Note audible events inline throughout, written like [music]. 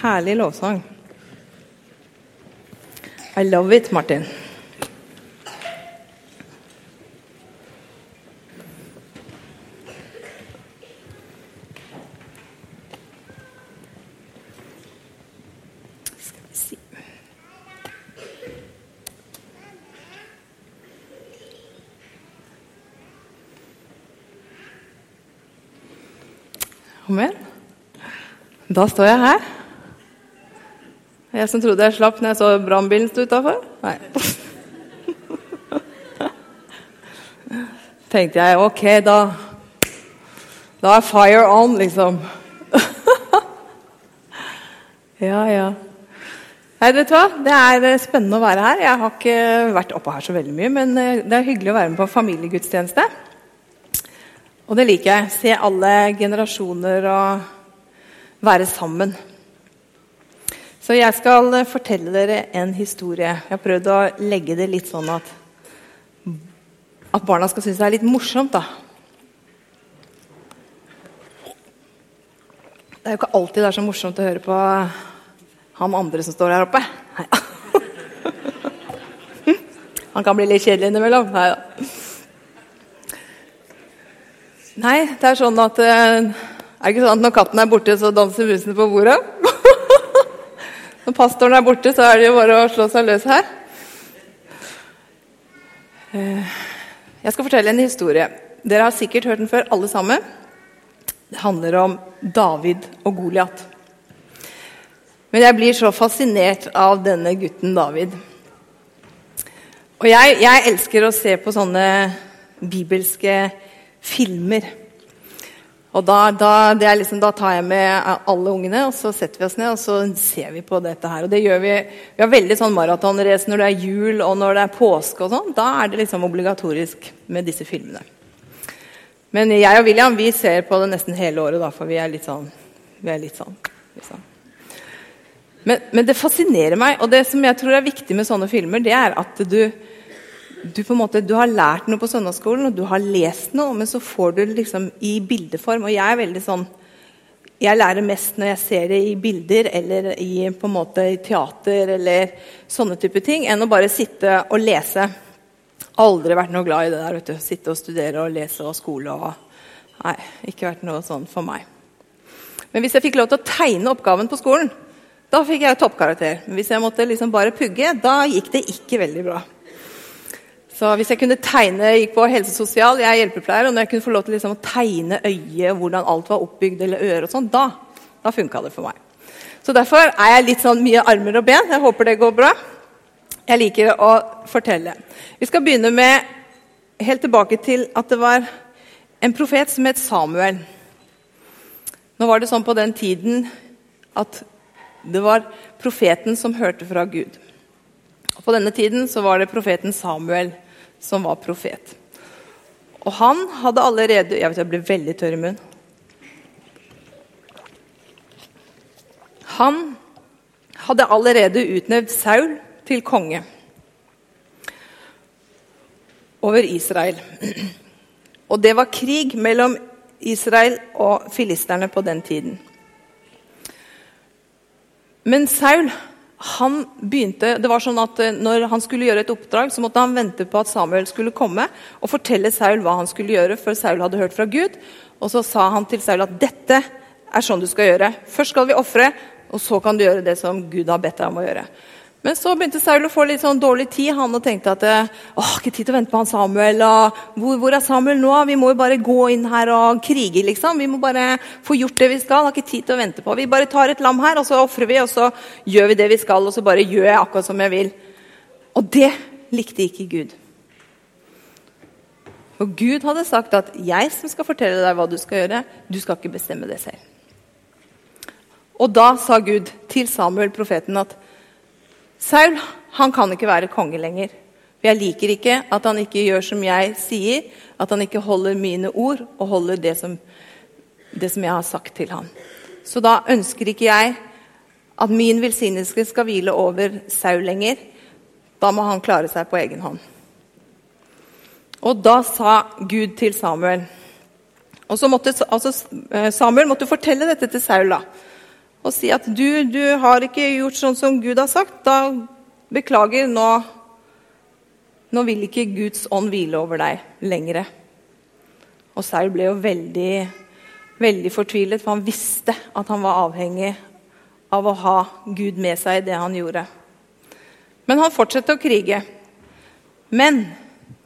Herlig lovsang. I love it, Martin. Amen. Da står jeg her. Jeg som trodde jeg slapp når jeg så brannbilen stå utafor. Nei. [laughs] Tenkte jeg ok, da Da er fire on, liksom. [laughs] ja, ja. Nei, vet du hva? Det er eh, spennende å være her. Jeg har ikke vært oppe her så veldig mye, men eh, det er hyggelig å være med på familiegudstjeneste. Og det liker jeg. Se alle generasjoner og være sammen. Så jeg skal eh, fortelle dere en historie. Jeg har prøvd å legge det litt sånn at, at barna skal synes det er litt morsomt. da. Det er jo ikke alltid det er så morsomt å høre på han andre som står her oppe. Nei. [laughs] Han kan bli litt kjedelig innimellom. Nei da. Nei, det er sånn at eh, Er det ikke sånn at når katten er borte, så danser musene på bordet? Når pastoren er borte, så er det jo bare å slå seg løs her. Eh, Jeg skal fortelle en historie. Dere har sikkert hørt den før, alle sammen. Det handler om David og Goliat. Men jeg blir så fascinert av denne gutten David. Og jeg, jeg elsker å se på sånne bibelske filmer. Og da, da, liksom, da, tar jeg med alle ungene, og så setter vi oss ned og så ser vi på dette her. Og det gjør Vi vi har veldig sånn maratonrace når det er jul og når det er påske. og sånn. Da er det liksom obligatorisk med disse filmene. Men jeg og William vi ser på det nesten hele året, da, for vi er litt sånn, vi er litt sånn liksom. men, men det fascinerer meg, og det som jeg tror er viktig med sånne filmer, det er at du du, måte, du har lært noe på søndagsskolen, og du har lest noe, men så får du det liksom i bildeform. Og jeg er veldig sånn Jeg lærer mest når jeg ser det i bilder eller i, på en måte, i teater eller sånne type ting, enn å bare sitte og lese. Aldri vært noe glad i det der. vet Sitte og studere og lese og skole og Nei, ikke vært noe sånn for meg. Men hvis jeg fikk lov til å tegne oppgaven på skolen, da fikk jeg toppkarakter. Men hvis jeg måtte liksom bare pugge, da gikk det ikke veldig bra. Så hvis jeg kunne tegne, Jeg gikk på helse- og sosial, jeg er hjelpepleier, og når jeg kunne få lov til liksom å tegne øyet, hvordan alt var oppbygd, eller øret og sånn, da, da funka det for meg. Så derfor er jeg litt sånn mye armer og ben. Jeg håper det går bra. Jeg liker å fortelle. Vi skal begynne med helt tilbake til at det var en profet som het Samuel. Nå var det sånn på den tiden at det var profeten som hørte fra Gud. Og På denne tiden så var det profeten Samuel som var profet. Og han hadde allerede Jeg vet jeg ble veldig tørr i munnen. Han hadde allerede utnevnt Saul til konge over Israel. Og det var krig mellom Israel og filisterne på den tiden. Men Saul han begynte, det var sånn at eh, Når han skulle gjøre et oppdrag, så måtte han vente på at Samuel skulle komme og fortelle Saul hva han skulle gjøre, før Saul hadde hørt fra Gud. Og så sa han til Saul at dette er sånn du skal gjøre. Først skal vi ofre, og så kan du gjøre det som Gud har bedt deg om å gjøre. Men så begynte Saul å få litt sånn dårlig tid. Han og tenkte at åh, ikke tid til å vente på han Samuel. Hvor, hvor, er Samuel nå? Vi må jo bare gå inn her og krige, liksom. Vi må bare få gjort det vi skal. Har ikke tid til å vente på. Vi bare tar et lam her, og så ofrer vi, og så gjør vi det vi skal, og så bare gjør jeg akkurat som jeg vil. Og det likte ikke Gud. For Gud hadde sagt at 'jeg som skal fortelle deg hva du skal gjøre', du skal ikke bestemme det selv. Og da sa Gud til Samuel, profeten, at Saul han kan ikke være konge lenger. For Jeg liker ikke at han ikke gjør som jeg sier, at han ikke holder mine ord og holder det som, det som jeg har sagt til ham. Så da ønsker ikke jeg at min velsignelse skal hvile over Saul lenger. Da må han klare seg på egen hånd. Og da sa Gud til Samuel og så måtte, altså, Samuel måtte fortelle dette til Saul. da. Og si at du, du har ikke gjort sånn som Gud har sagt. Da beklager, nå, nå vil ikke Guds ånd hvile over deg lenger. Og Saul ble jo veldig, veldig fortvilet, for han visste at han var avhengig av å ha Gud med seg i det han gjorde. Men han fortsatte å krige. Men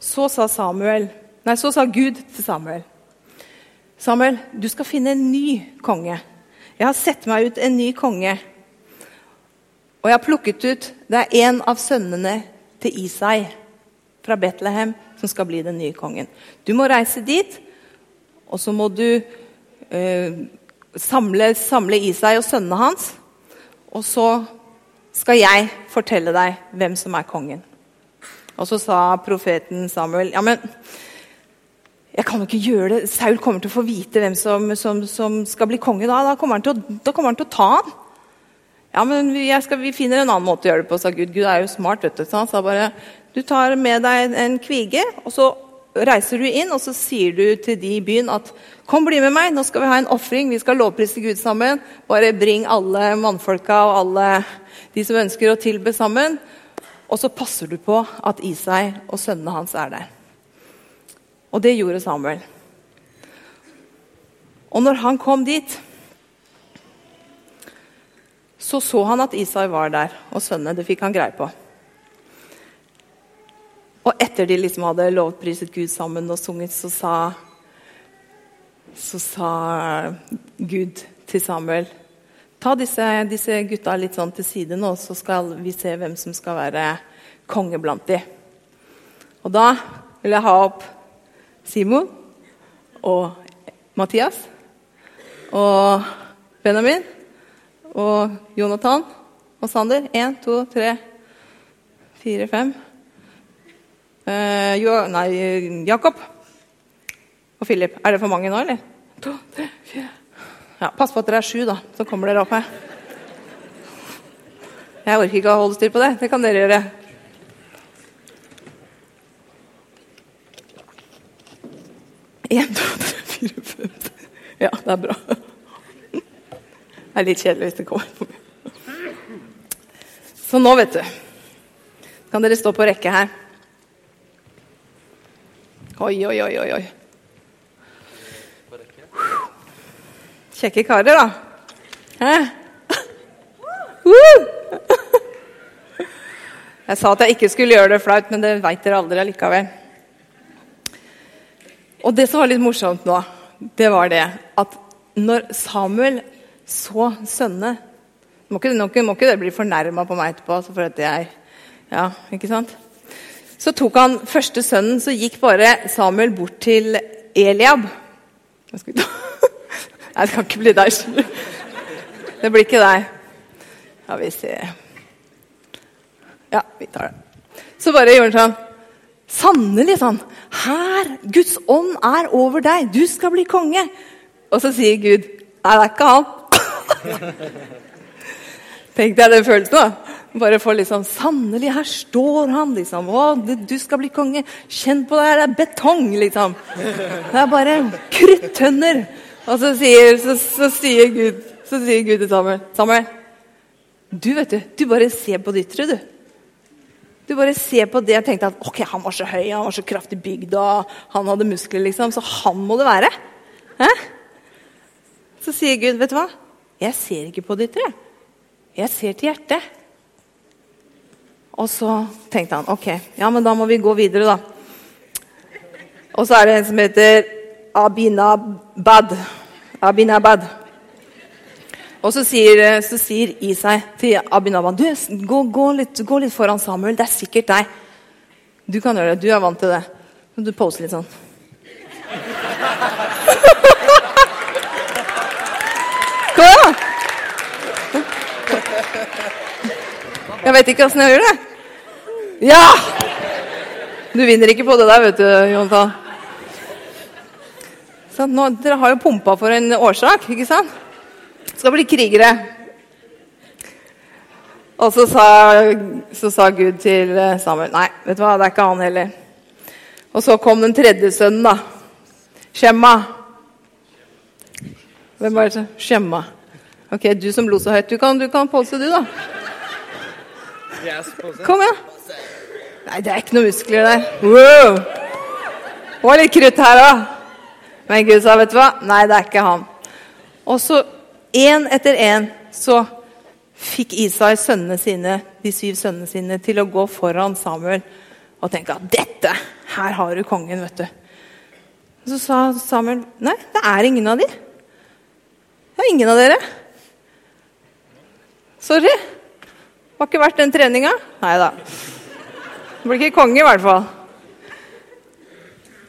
så sa Samuel, nei, så sa Gud til Samuel Samuel, du skal finne en ny konge. Jeg har sett meg ut en ny konge. Og jeg har plukket ut Det er en av sønnene til Isai fra Betlehem som skal bli den nye kongen. Du må reise dit, og så må du eh, samle, samle Isai og sønnene hans. Og så skal jeg fortelle deg hvem som er kongen. Og så sa profeten Samuel ja, men jeg kan jo ikke gjøre det. Saul kommer til å få vite hvem som, som, som skal bli konge da. Da kommer, å, da kommer, han til å ta han. Ja, men skal, vi, finner en annen måte å gjøre det på, sa Gud. Gud er jo smart. vet du. Så han sa bare du tar med deg en kvige, og så reiser du inn og så sier du til de i byen at kom, bli med meg, nå skal vi ha en ofring. Vi skal lovprise Gud sammen. Bare bring alle mannfolka og alle de som ønsker å tilbe sammen. Og så passer du på at Isai og sønnene hans er der. Og det gjorde Samuel. Og når han kom dit, så så han at Isai var der, og sønnene. Det fikk han greie på. Og etter de liksom hadde lovpriset Gud sammen og sunget, så sa, så sa Gud til Samuel Ta disse, disse, gutta litt sånn til side nå, så skal vi se hvem som skal være konge blant de. Og da vil jeg ha opp Simon og Mathias og Benjamin og Jonathan og Sander. Én, to, tre, fire, fem. Eh, jo, nei, Jakob og Philip. Er det for mange nå, eller? To, tre, fire. Ja, pass på at dere er sju, da. Så kommer dere opp her. Jeg orker ikke å holde styr på det. Det kan dere gjøre. Én, to, tre, fire, fem Ja, det er bra. Det er litt kjedelig hvis det kommer for mye. Så nå, vet du Kan dere stå på rekke her? Oi, oi, oi, oi. oi. Kjekke karer, da. Jeg sa at jeg ikke skulle gjøre det flaut, men det veit dere aldri allikevel. Og det som var litt morsomt nå, det var det at når Samuel så sønnene Må må må ikke det bli fornærma på meg etterpå. så for at jeg, ja, ikke sant? Så tok han første sønnen, så gikk bare Samuel bort til Eliab. [laughs] Nei, det kan ikke bli deg. Det blir ikke deg. Ja, vi ser Ja, vi tar det. Så bare gjorde han sånn. Sannelig sånn. Her! Guds ånd er over deg. Du skal bli konge. Og så sier Gud Nei, det er ikke han. [laughs] Tenk deg den følelsen, da. Bare få liksom Sannelig, her står han, liksom. Å, du skal bli konge. Kjenn på det her, det er betong, liksom. Det er bare kruttønner. Og så sier, så, så sier Gud så sier Gud til Samuel Samuel, du vet du, du bare ser på det ytre, du. Du bare ser på det og tenkte at ok, han var så høy, han var så kraftig bygd og han hadde muskler, liksom, så han må det være. Hæ? Så sier Gud, vet du hva? Jeg ser ikke på det ytre. Jeg ser til hjertet. Og så tenkte han ok, ja, men da må vi gå videre, da. Og så er det en som heter Abinabad. Abinabad. Og så sier, så sier Isai til Abinaba du, gå, gå, litt, gå, litt, foran Samuel. Det er sikkert deg. Du kan gjøre det. Du er vant til det. Du poser litt sånn. [laughs] Kom igjen, da! Jeg vet ikke åssen jeg gjør det. Ja! Du vinner ikke på det der, vet du, Jonathan. Nå, dere har jo pumpa for en årsak, ikke sant? Skal bli krigere. Og så sa, så sa, Gud til eh, Samuel Nei, vet du hva, det er ikke han heller. Og så kom den tredje sønnen, da. Skjemma. Hvem var det? Skjemma. Ok, du som lo så høyt, du kan, du kan pose, du, da. Kom igjen. Nei, det er ikke noe muskler der. Wow! Det var litt krutt her òg. Men Gud sa, vet du hva? Nei, det er ikke han. Og så, én etter én, så fikk Isai sønnene sine, de syv sønnene sine til å gå foran Samuel og tenke at dette, her har du kongen, vet du. Så sa Samuel nei, det er ingen av de. Det er ingen av dere. Sorry. Det har ikke verdt den treninga. Nei da. Det blir ikke konge, i hvert fall.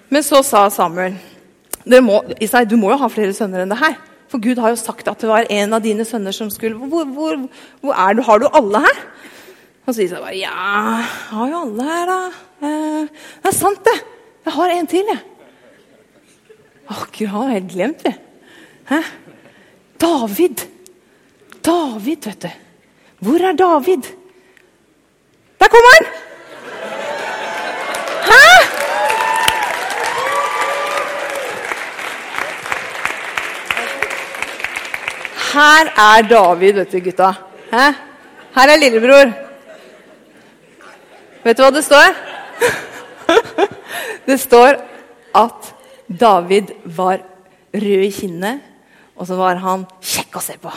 Men så sa Samuel Isai, du må jo ha flere sønner enn det her. For Gud har jo sagt at det var en av dine sønner som skulle Hvor, hvor, hvor er du? Har du alle her? Og så sier jeg bare Ja, jeg har jo alle her, da. Eh, det er sant, det. Jeg har en til, jeg. Akkurat, har helt glemt det. Hæ? David. David, vet du. Hvor er David? Der kommer han! Hæ? Her er David, vet du, gutta. Hæ? Her er lillebror. Vet du hva det står? [laughs] Det står at David var rød i kinnet, og så var han kjekk å se på.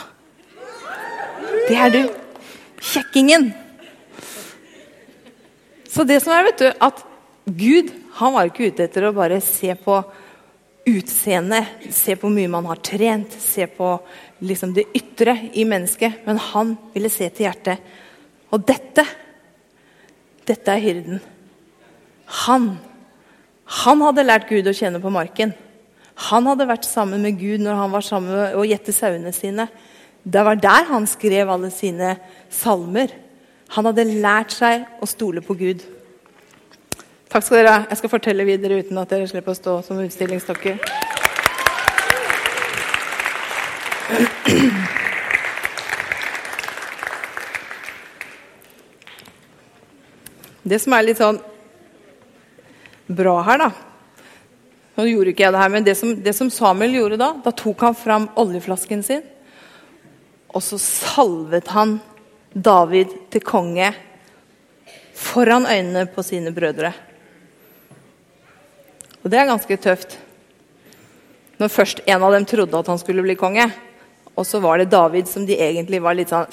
Det er du. Kjekkingen. Så det som er, vet du, at Gud han var ikke ute etter å bare se på utseendet, se på hvor mye man har trent, se på liksom det ytre i mennesket. Men han ville se til hjertet. Og dette, dette er hyrden. Han han hadde lært Gud å kjenne på marken. Han hadde vært sammen med Gud når han var sammen å gjette sauene sine. Det var der han skrev alle sine salmer. Han hadde lært seg å stole på Gud. Takk skal dere ha. Jeg skal fortelle videre uten at dere slipper å stå som utstillingsdokker. Det som er litt sånn bra her, da Nå gjorde ikke jeg det her, men det som, det som Samuel gjorde da, da tok han fram oljeflasken sin, og så salvet han David til konge foran øynene på sine brødre. Og det er ganske tøft. Når først en av dem trodde at han skulle bli konge, og så var det David som de egentlig var litt sånn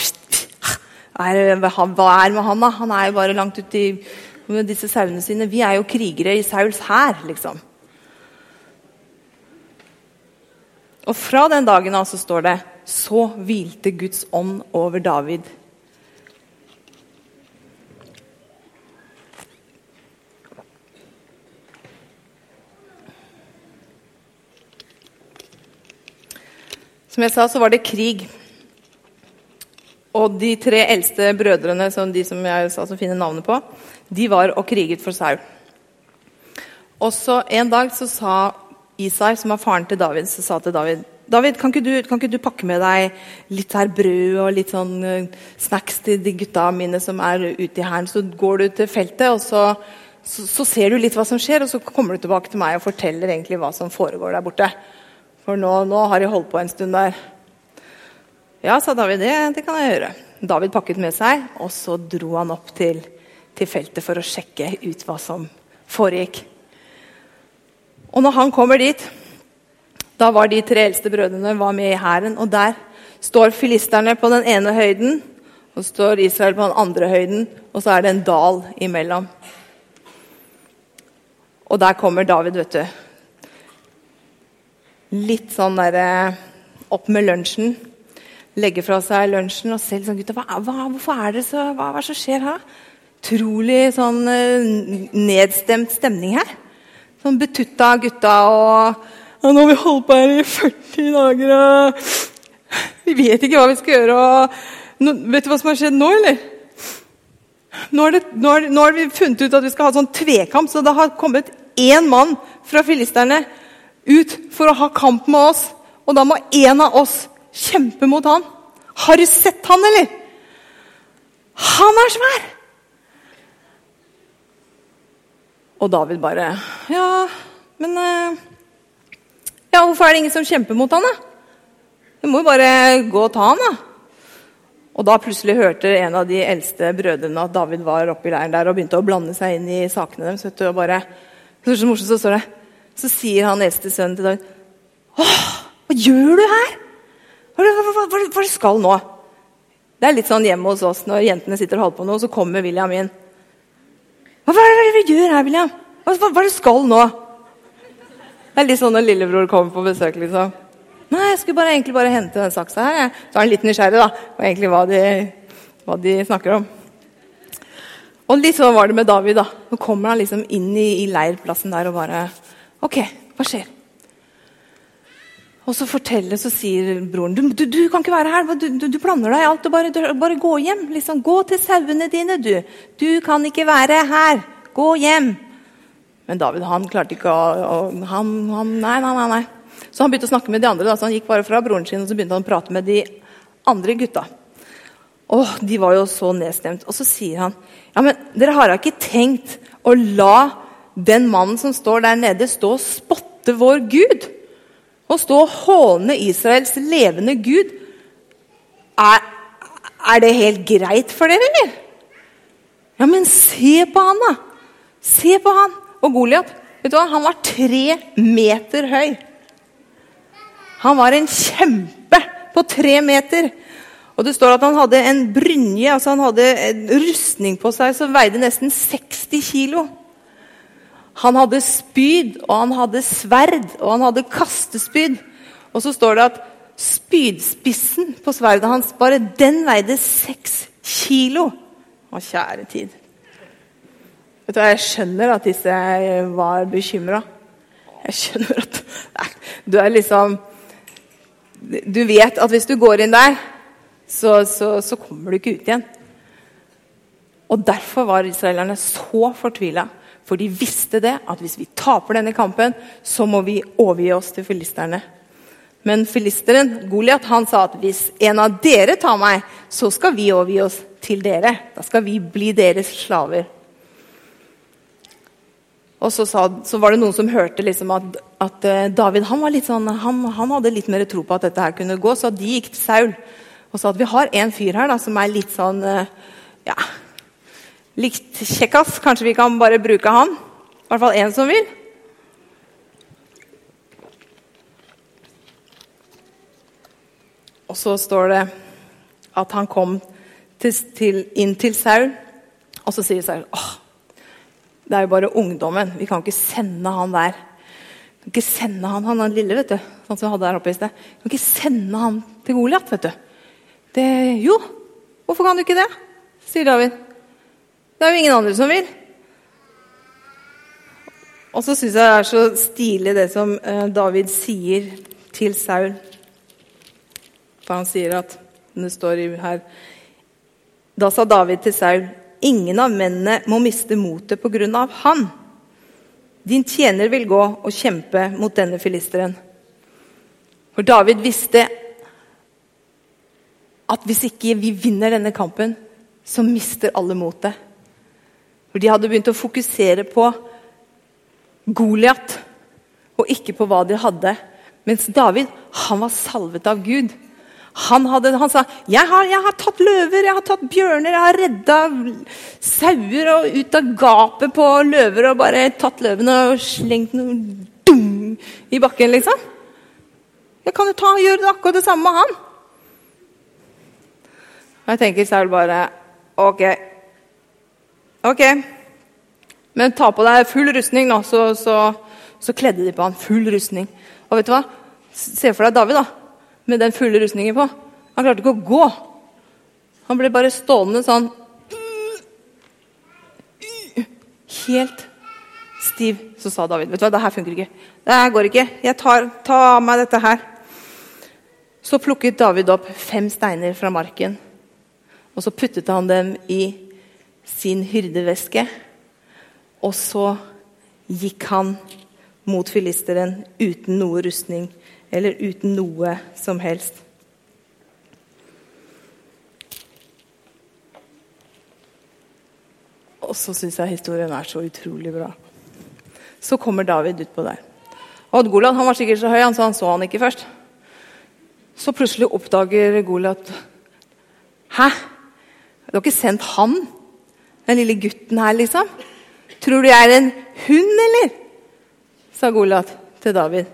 Hva er med han, da? Han er jo bare langt ute i med disse sauene sine. Vi er jo krigere i Sauls hær, liksom. Og fra den dagen av så står det så hvilte Guds ånd over David. Som jeg sa, så var det krig. Og de tre eldste brødrene, som de som jeg sa som finner navnet på, de var og kriget for Saul. Og så En dag så sa Isai, som var faren til David, så sa til David David, kan ikke, du, kan ikke du pakke med deg litt her brød og litt sånn uh, snacks til de gutta mine som er ute i hæren? Så går du til feltet, og så, så, så, ser du litt hva som skjer, og så kommer du tilbake til meg og forteller egentlig hva som foregår der borte. For nå, nå har jeg holdt på en stund der. Ja, sa David, det, det kan jeg gjøre. David pakket med seg, og så dro han opp til til feltet for å sjekke ut hva som foregikk. Og når han kommer dit, da var de tre eldste brødrene med i hæren. Og der står filisterne på den ene høyden, og står Israel på den andre høyden, og så er det en dal imellom. Og der kommer David, vet du. Litt sånn derre opp med lunsjen. Legge fra seg lunsjen og se sånn, gutta, hva, hva, hvorfor er det så, hva, hva er det som skjer her? utrolig sånn eh, nedstemt stemning her. Sånn betutta gutta og ja, 'Nå har vi holdt på her i 40 dager, og vi vet ikke hva vi skal gjøre.' Og nå, vet du hva som har skjedd nå, eller? Nå har, det, nå, har, nå har, vi funnet ut at vi skal ha sånn tvekamp, så det har kommet én mann fra filisterne ut for å ha kamp med oss. Og da må en av oss kjempe mot han. Har du sett han, eller? Han er svær! Og David bare Ja, men eh, Ja, hvorfor er det ingen som kjemper mot han, da? Du må jo bare gå og ta han, da. Og da plutselig hørte en av de eldste brødrene at David var oppe i leiren der og begynte å blande seg inn i sakene deres. vet du, og bare, så, så morsomt, så står det. Så sier han eldste sønnen til David Åh, hva gjør du her? Hva hva, hva, hva, skal nå? Det er litt sånn hjemme hos oss når jentene sitter og holder på noe, så kommer William inn. Hva, hva er det du her, William? Hva, hva, hva er du nå? Det er litt sånn når lillebror kommer på besøk. liksom. Nei, jeg skulle bare, egentlig bare hente den saksa her. Så er han litt nysgjerrig da, på egentlig hva de, hva de, snakker om. Og litt sånn var det med David. da. Nå kommer han liksom inn i, i leirplassen der og bare OK, hva skjer? Og så forteller, så sier broren du, du, du kan ikke være her. Du, du, blander deg i alt. Bare, bare, gå hjem. Liksom, gå til sauene dine, du. Du kan ikke være her. Gå hjem. Men David han klarte ikke å, å han, han, Nei, nei, nei. Så han begynte å snakke med de andre. Da, så Han gikk bare fra broren sin og så begynte han å prate med de andre gutta. Og De var jo så nedstemt. Og så sier han ja, men dere har da ikke tenkt å la den mannen som står der nede, stå og spotte vår Gud? Å stå og håne Israels levende Gud, er, er, det helt greit for dere, eller? Ja, men se på han, da! Se på han! Og Goliat, vet du hva? Han var tre meter høy. Han var en kjempe på tre meter. Og det står at han hadde en brynje, altså han hadde en rustning på seg som veide nesten 60 kilo. Han hadde spyd, og han hadde sverd, og han hadde kastespyd. Og så står det at spydspissen på sverdet hans, bare den veide seks kilo. Å, kjære tid. Vet du hva, Jeg skjønner at disse var bekymra. Jeg skjønner at nei, Du er liksom Du vet at hvis du går inn der, så, så, så kommer du ikke ut igjen. Og Derfor var israelerne så fortvila. For de visste det, at hvis vi taper denne kampen, så må vi overgi oss til filisterne. Men filisteren, Goliat, han sa at hvis en av dere tar meg, så skal vi overgi oss til dere. Da skal vi bli deres slaver. Og så, sa, så var det noen som hørte liksom at, at, eh, David han, sånn, han, han, hadde litt mer tro på at dette her kunne gå, så de gikk til Saul og sa at vi har en fyr her da, som er litt sånn eh, ja, likt kjekkas. Kanskje vi kan bare bruke han? I hvert fall én som vil. Og så står det at han kom til, til, inn til Saul, og så sier Saul åh, det er jo bare ungdommen. Vi kan ikke sende han der. Vi kan ikke sende han, han er lille, vet du. Sånn som vi hadde her oppe i sted. Vi kan ikke sende han til Goliat, vet du. Det, jo, hvorfor kan du ikke det? sier David. Det er jo ingen andre som vil. Og så syns jeg det er så stilig det som eh, David sier til Saul. For han sier at Det står her Da sa David til Saul Ingen av mennene må miste motet på grunn av han. Din tjener vil gå og kjempe mot denne filisteren. For David visste at hvis ikke vi vinner denne kampen, så mister alle motet. For de hadde begynt å fokusere på Goliat og ikke på hva de hadde. Mens David han var salvet av Gud. Han, hadde, han sa jeg har, jeg har, tatt løver, jeg har tatt bjørner, jeg har redda sauer og ut av gapet på løver og bare tatt løvene og slengt noe dum i bakken, liksom. Jeg kan jo ta, gjøre det akkurat det samme med han. Og jeg tenker selv bare OK, Ok, men ta på deg full rustning, nå. Så, så, så, kledde de på han full rustning. Og vet du hva? Se for deg David da, med den fulle rustningen på. Han klarte ikke å gå. Han ble bare stående sånn Helt stiv. Så sa David vet du hva, det her funker ikke. Det her går ikke. Jeg tar, tar av meg dette her. Så plukket David opp fem steiner fra marken. Og så puttet han dem i sin hyrdeveske. Og så gikk han mot filisteren uten noe rustning eller uten noe som helst. Og så syns jeg historien er så utrolig bra. Så kommer David utpå der. Og Golan han var sikkert så høy, så han så han ikke først. så plutselig oppdager Goliat Hæ? Du har ikke sendt han? Den lille gutten her, liksom? Tror du jeg er en hund, eller? sa Goliat til David.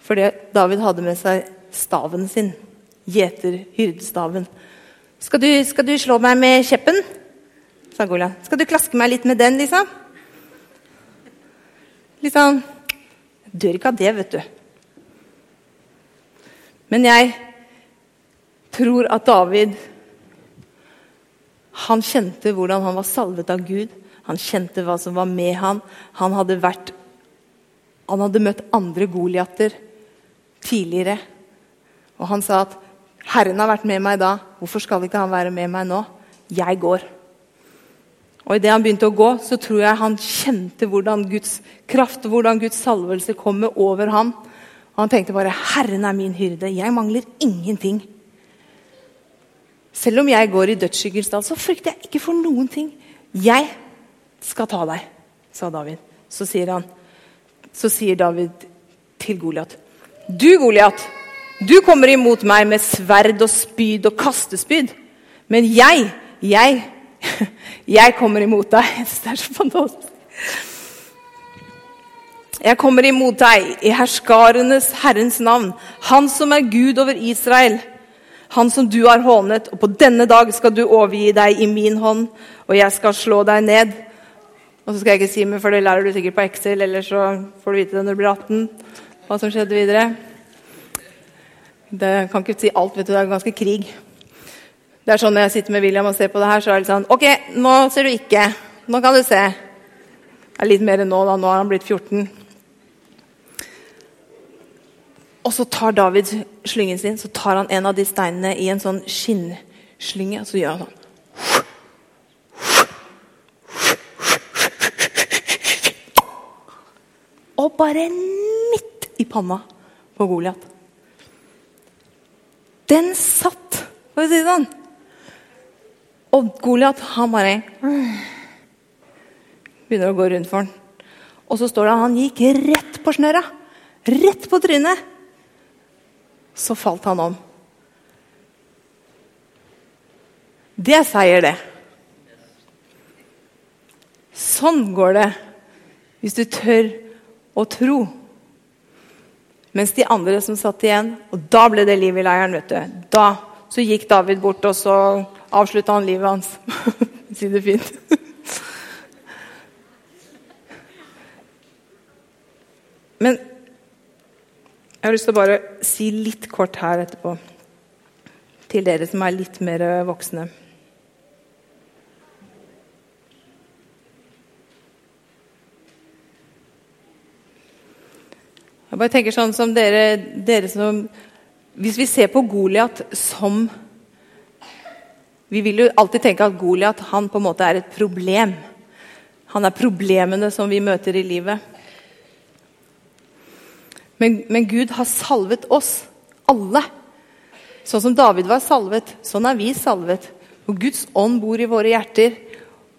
Fordi David hadde med seg staven sin. Gjeter-hyrdestaven. Skal, skal, du slå meg med kjeppen? sa Goliat. Skal du klaske meg litt med den, liksom? Litt sånn Dør ikke av det, vet du. Men jeg tror at David han kjente hvordan han var salvet av Gud. Han kjente hva som var med han. Han hadde, vært, han hadde møtt andre Goliater tidligere. Og han sa at 'Herren har vært med meg da. Hvorfor skal ikke han være med meg nå?' Jeg går. Og Idet han begynte å gå, så tror jeg han kjente hvordan Guds kraft hvordan Guds salvelse kommer over ham. Og han tenkte bare 'Herren er min hyrde. Jeg mangler ingenting'. Selv om jeg går i dødsskyggens dal, så frykter jeg ikke for noen ting. Jeg skal ta deg, sa David. Så sier, han, så sier David til Goliat. Du, Goliat, du kommer imot meg med sverd og spyd og kastespyd. Men jeg, jeg, [laughs] jeg kommer imot deg. [laughs] Det er så fantastisk. Jeg kommer imot deg i herskarenes Herrens navn, Han som er Gud over Israel han som du har hånet, og på denne dag skal du overgi deg i min hånd, og jeg skal slå deg ned. Og så skal jeg ikke si mer, for det lærer du sikkert på Excel, eller så får du vite det når du blir 18, hva som skjedde videre. Det kan ikke si alt, vet du. Det er ganske krig. Det er sånn Når jeg sitter med William og ser på det her, så er det litt sånn OK, nå ser du ikke. Nå kan du se. Det er litt mer enn nå, da. Nå har han blitt 14. Og så tar David slyngen sin så tar han en av de steinene i en sånn skinnslynge. Og så gjør han sånn. Og bare midt i panna på Goliat. Den satt, for å si det sånn. Og Goliat, han bare Begynner å gå rundt for han. Og så står det at han gikk rett på snørra. Rett på trynet så falt han om. Det er seier, det. Sånn går det hvis du tør å tro. Mens de andre som satt igjen Og da ble det liv i leiren. vet du. Da så gikk David bort, og så avslutta han livet hans. [laughs] si det fint. [laughs] Men jeg har lyst til å bare si litt kort her etterpå til dere som er litt mer voksne. Jeg bare tenker sånn som dere, dere som Hvis vi ser på Goliat som Vi vil jo alltid tenke at Goliat han på en måte er et problem. Han er problemene som vi møter i livet. Men, men, Gud har salvet oss, alle. Sånn som David var salvet, sånn er vi salvet. Og Guds ånd bor i våre hjerter.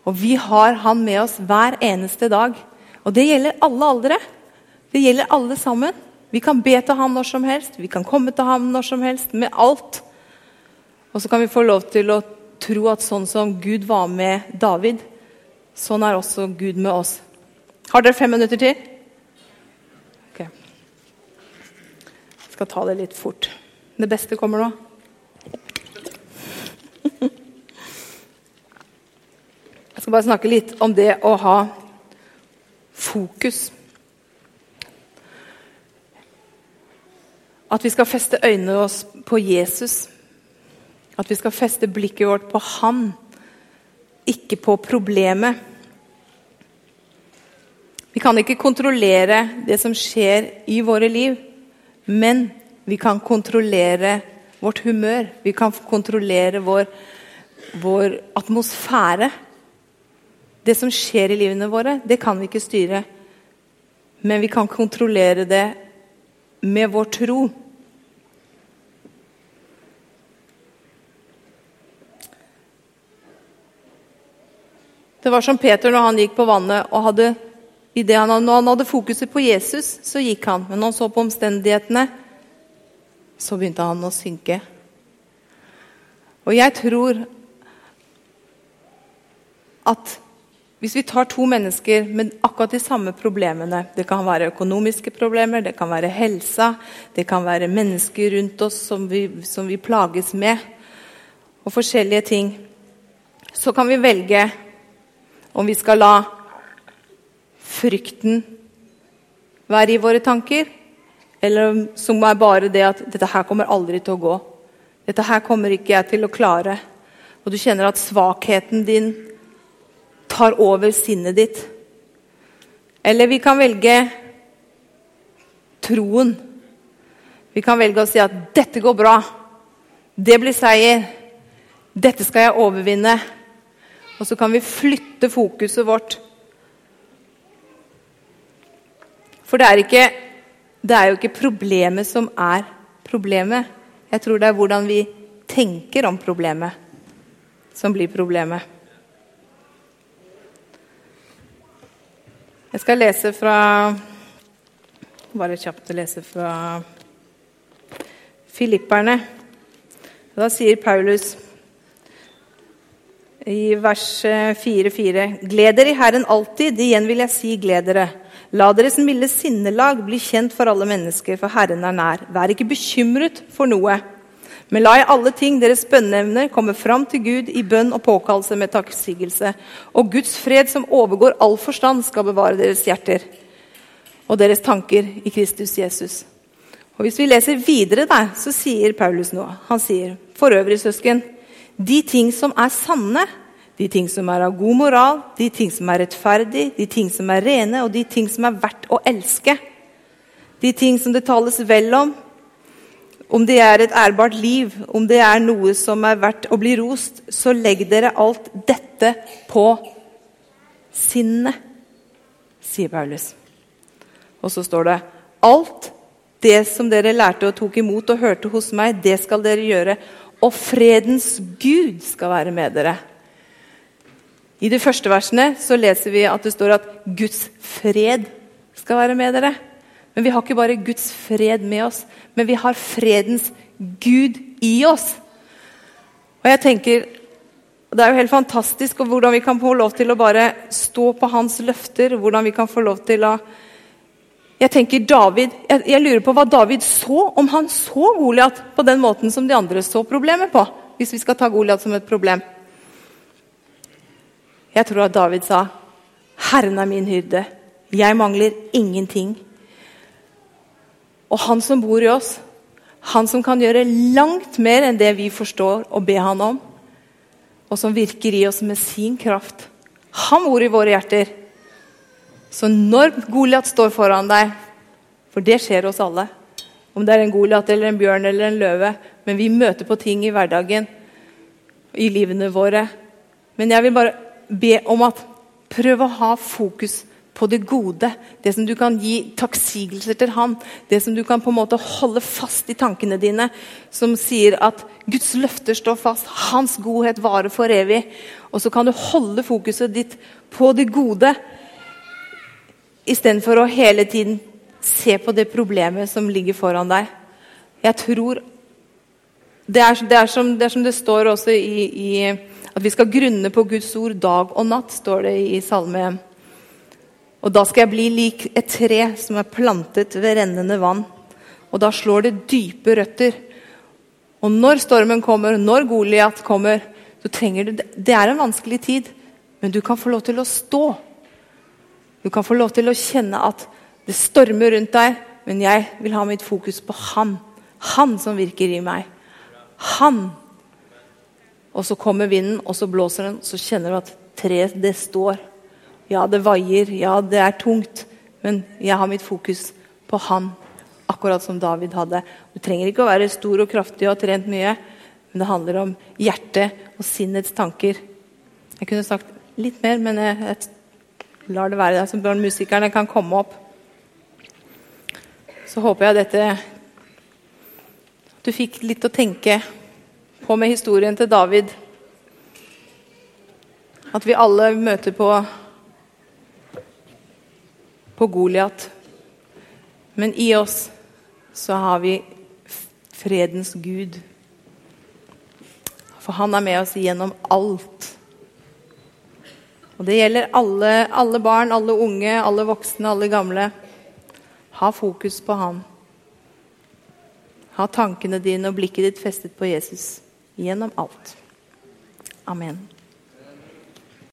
Og vi har Han med oss hver eneste dag. Og det gjelder alle aldre. Det gjelder alle sammen. Vi kan be til ham når som helst, vi kan komme til ham når som helst, med alt. Og så kan vi få lov til å tro at sånn som Gud var med David, sånn er også Gud med oss. Har dere fem minutter til? Skal ta det litt fort. Det beste kommer nå. [laughs] Jeg skal bare snakke litt om det å ha fokus. At vi skal feste øynene oss på Jesus. At vi skal feste blikket vårt på Han, ikke på problemet. Vi kan ikke kontrollere det som skjer i våre liv. Men vi kan kontrollere vårt humør. Vi kan kontrollere vår, vår atmosfære. Det som skjer i livene våre, det kan vi ikke styre. Men vi kan kontrollere det med vår tro. Det var som Peter når han gikk på vannet og hadde i det han, når han hadde fokuset på Jesus, så gikk han. Men når han så på omstendighetene, så begynte han å synke. Og jeg tror at hvis vi tar to mennesker med akkurat de samme problemene Det kan være økonomiske problemer, det kan være helsa, det kan være mennesker rundt oss som vi, som vi plages med, og forskjellige ting. Så kan vi velge om vi skal la frykten være i våre tanker, eller som er bare det at 'dette her kommer aldri til å gå'. 'Dette her kommer ikke jeg til å klare'. Og du kjenner at svakheten din tar over sinnet ditt. Eller vi kan velge troen. Vi kan velge å si at 'dette går bra'. Det blir seier. Dette skal jeg overvinne. Og så kan vi flytte fokuset vårt. For det er, ikke, det er jo ikke problemet som er problemet. Jeg tror det er hvordan vi tenker om problemet, som blir problemet. Jeg skal lese fra Bare kjapt å lese fra Filipperne. Da sier Paulus i vers 4-4.: Gled dere i Herren alltid. Igjen vil jeg si gled dere. La deres milde sinnelag bli kjent for alle mennesker, for Herren er nær. Vær ikke bekymret for noe. Men la i alle ting deres bønneevner komme fram til Gud i bønn og påkallelse med takksigelse. Og Guds fred, som overgår all forstand, skal bevare deres hjerter og deres tanker i Kristus Jesus. Og Hvis vi leser videre, der, så sier Paulus noe. Han sier for øvrig, søsken, de ting som er sanne, de ting som er av god moral, de ting som er rettferdig, de ting som er rene, og de ting som er verdt å elske. De ting som det tales vel om, om det er et ærbart liv, om det er noe som er verdt å bli rost, så legg dere alt dette på sinnet, sier Paulus. Og så står det alt det som dere lærte og tok imot og hørte hos meg, det skal dere gjøre. Og fredens Gud skal være med dere. I de første versene så leser vi at det står at Guds fred skal være med dere. Men vi har ikke bare Guds fred med oss, men vi har fredens Gud i oss. Og jeg tenker, Det er jo helt fantastisk hvordan vi kan få lov til å bare stå på hans løfter. hvordan vi kan få lov til å jeg tenker David, jeg, jeg lurer på hva David så, om han så Goliat på den måten som de andre så problemet på. Hvis vi skal ta Goliat som et problem. Jeg tror at David sa, 'Herren er min hyrde. Jeg mangler ingenting.' Og han som bor i oss, han som kan gjøre langt mer enn det vi forstår og be han om, og som virker i oss med sin kraft, han bor i våre hjerter. Så når Goliat står foran deg, for det skjer oss alle Om det er en Goliat eller en bjørn eller en løve, men vi møter på ting i hverdagen, i livene våre. Men jeg vil bare be om at prøv å ha fokus på det gode, det som du kan gi takksigelser til Han, det som du kan på en måte holde fast i tankene dine, som sier at Guds løfter står fast, Hans godhet varer for evig. Og så kan du holde fokuset ditt på det gode, istedenfor å hele tiden se på det problemet som ligger foran deg. Jeg tror Det er, det er, som, det, er som, det står også i, i at vi skal grunne på Guds ord dag og natt, står det i Salme Og da skal jeg bli lik et tre som er plantet ved rennende vann. Og da slår det dype røtter. Og når stormen kommer, når Goliat kommer, så trenger du Det er en vanskelig tid, men du kan få lov til å stå. Du kan få lov til å kjenne at det stormer rundt deg, men jeg vil ha mitt fokus på Han. Han som virker i meg. Han. Og så kommer vinden, og så blåser den, så kjenner du at treet, det står. Ja, det vaier. Ja, det er tungt. Men jeg har mitt fokus på han, akkurat som David hadde. Du trenger ikke å være stor og kraftig og ha trent mye, men det handler om hjertet og sinnets tanker. Jeg kunne sagt litt mer, men jeg, jeg lar det være der, så musikerne kan komme opp. Så håper jeg dette Du fikk litt å tenke på med historien til David. At vi alle møter på på Goliat. Men i oss så har vi fredens Gud. For han er med oss gjennom alt. Og det gjelder alle, alle barn, alle unge, alle voksne, alle gamle. Ha fokus på han. Ha tankene dine og blikket ditt festet på Jesus gjennom alt. Amen.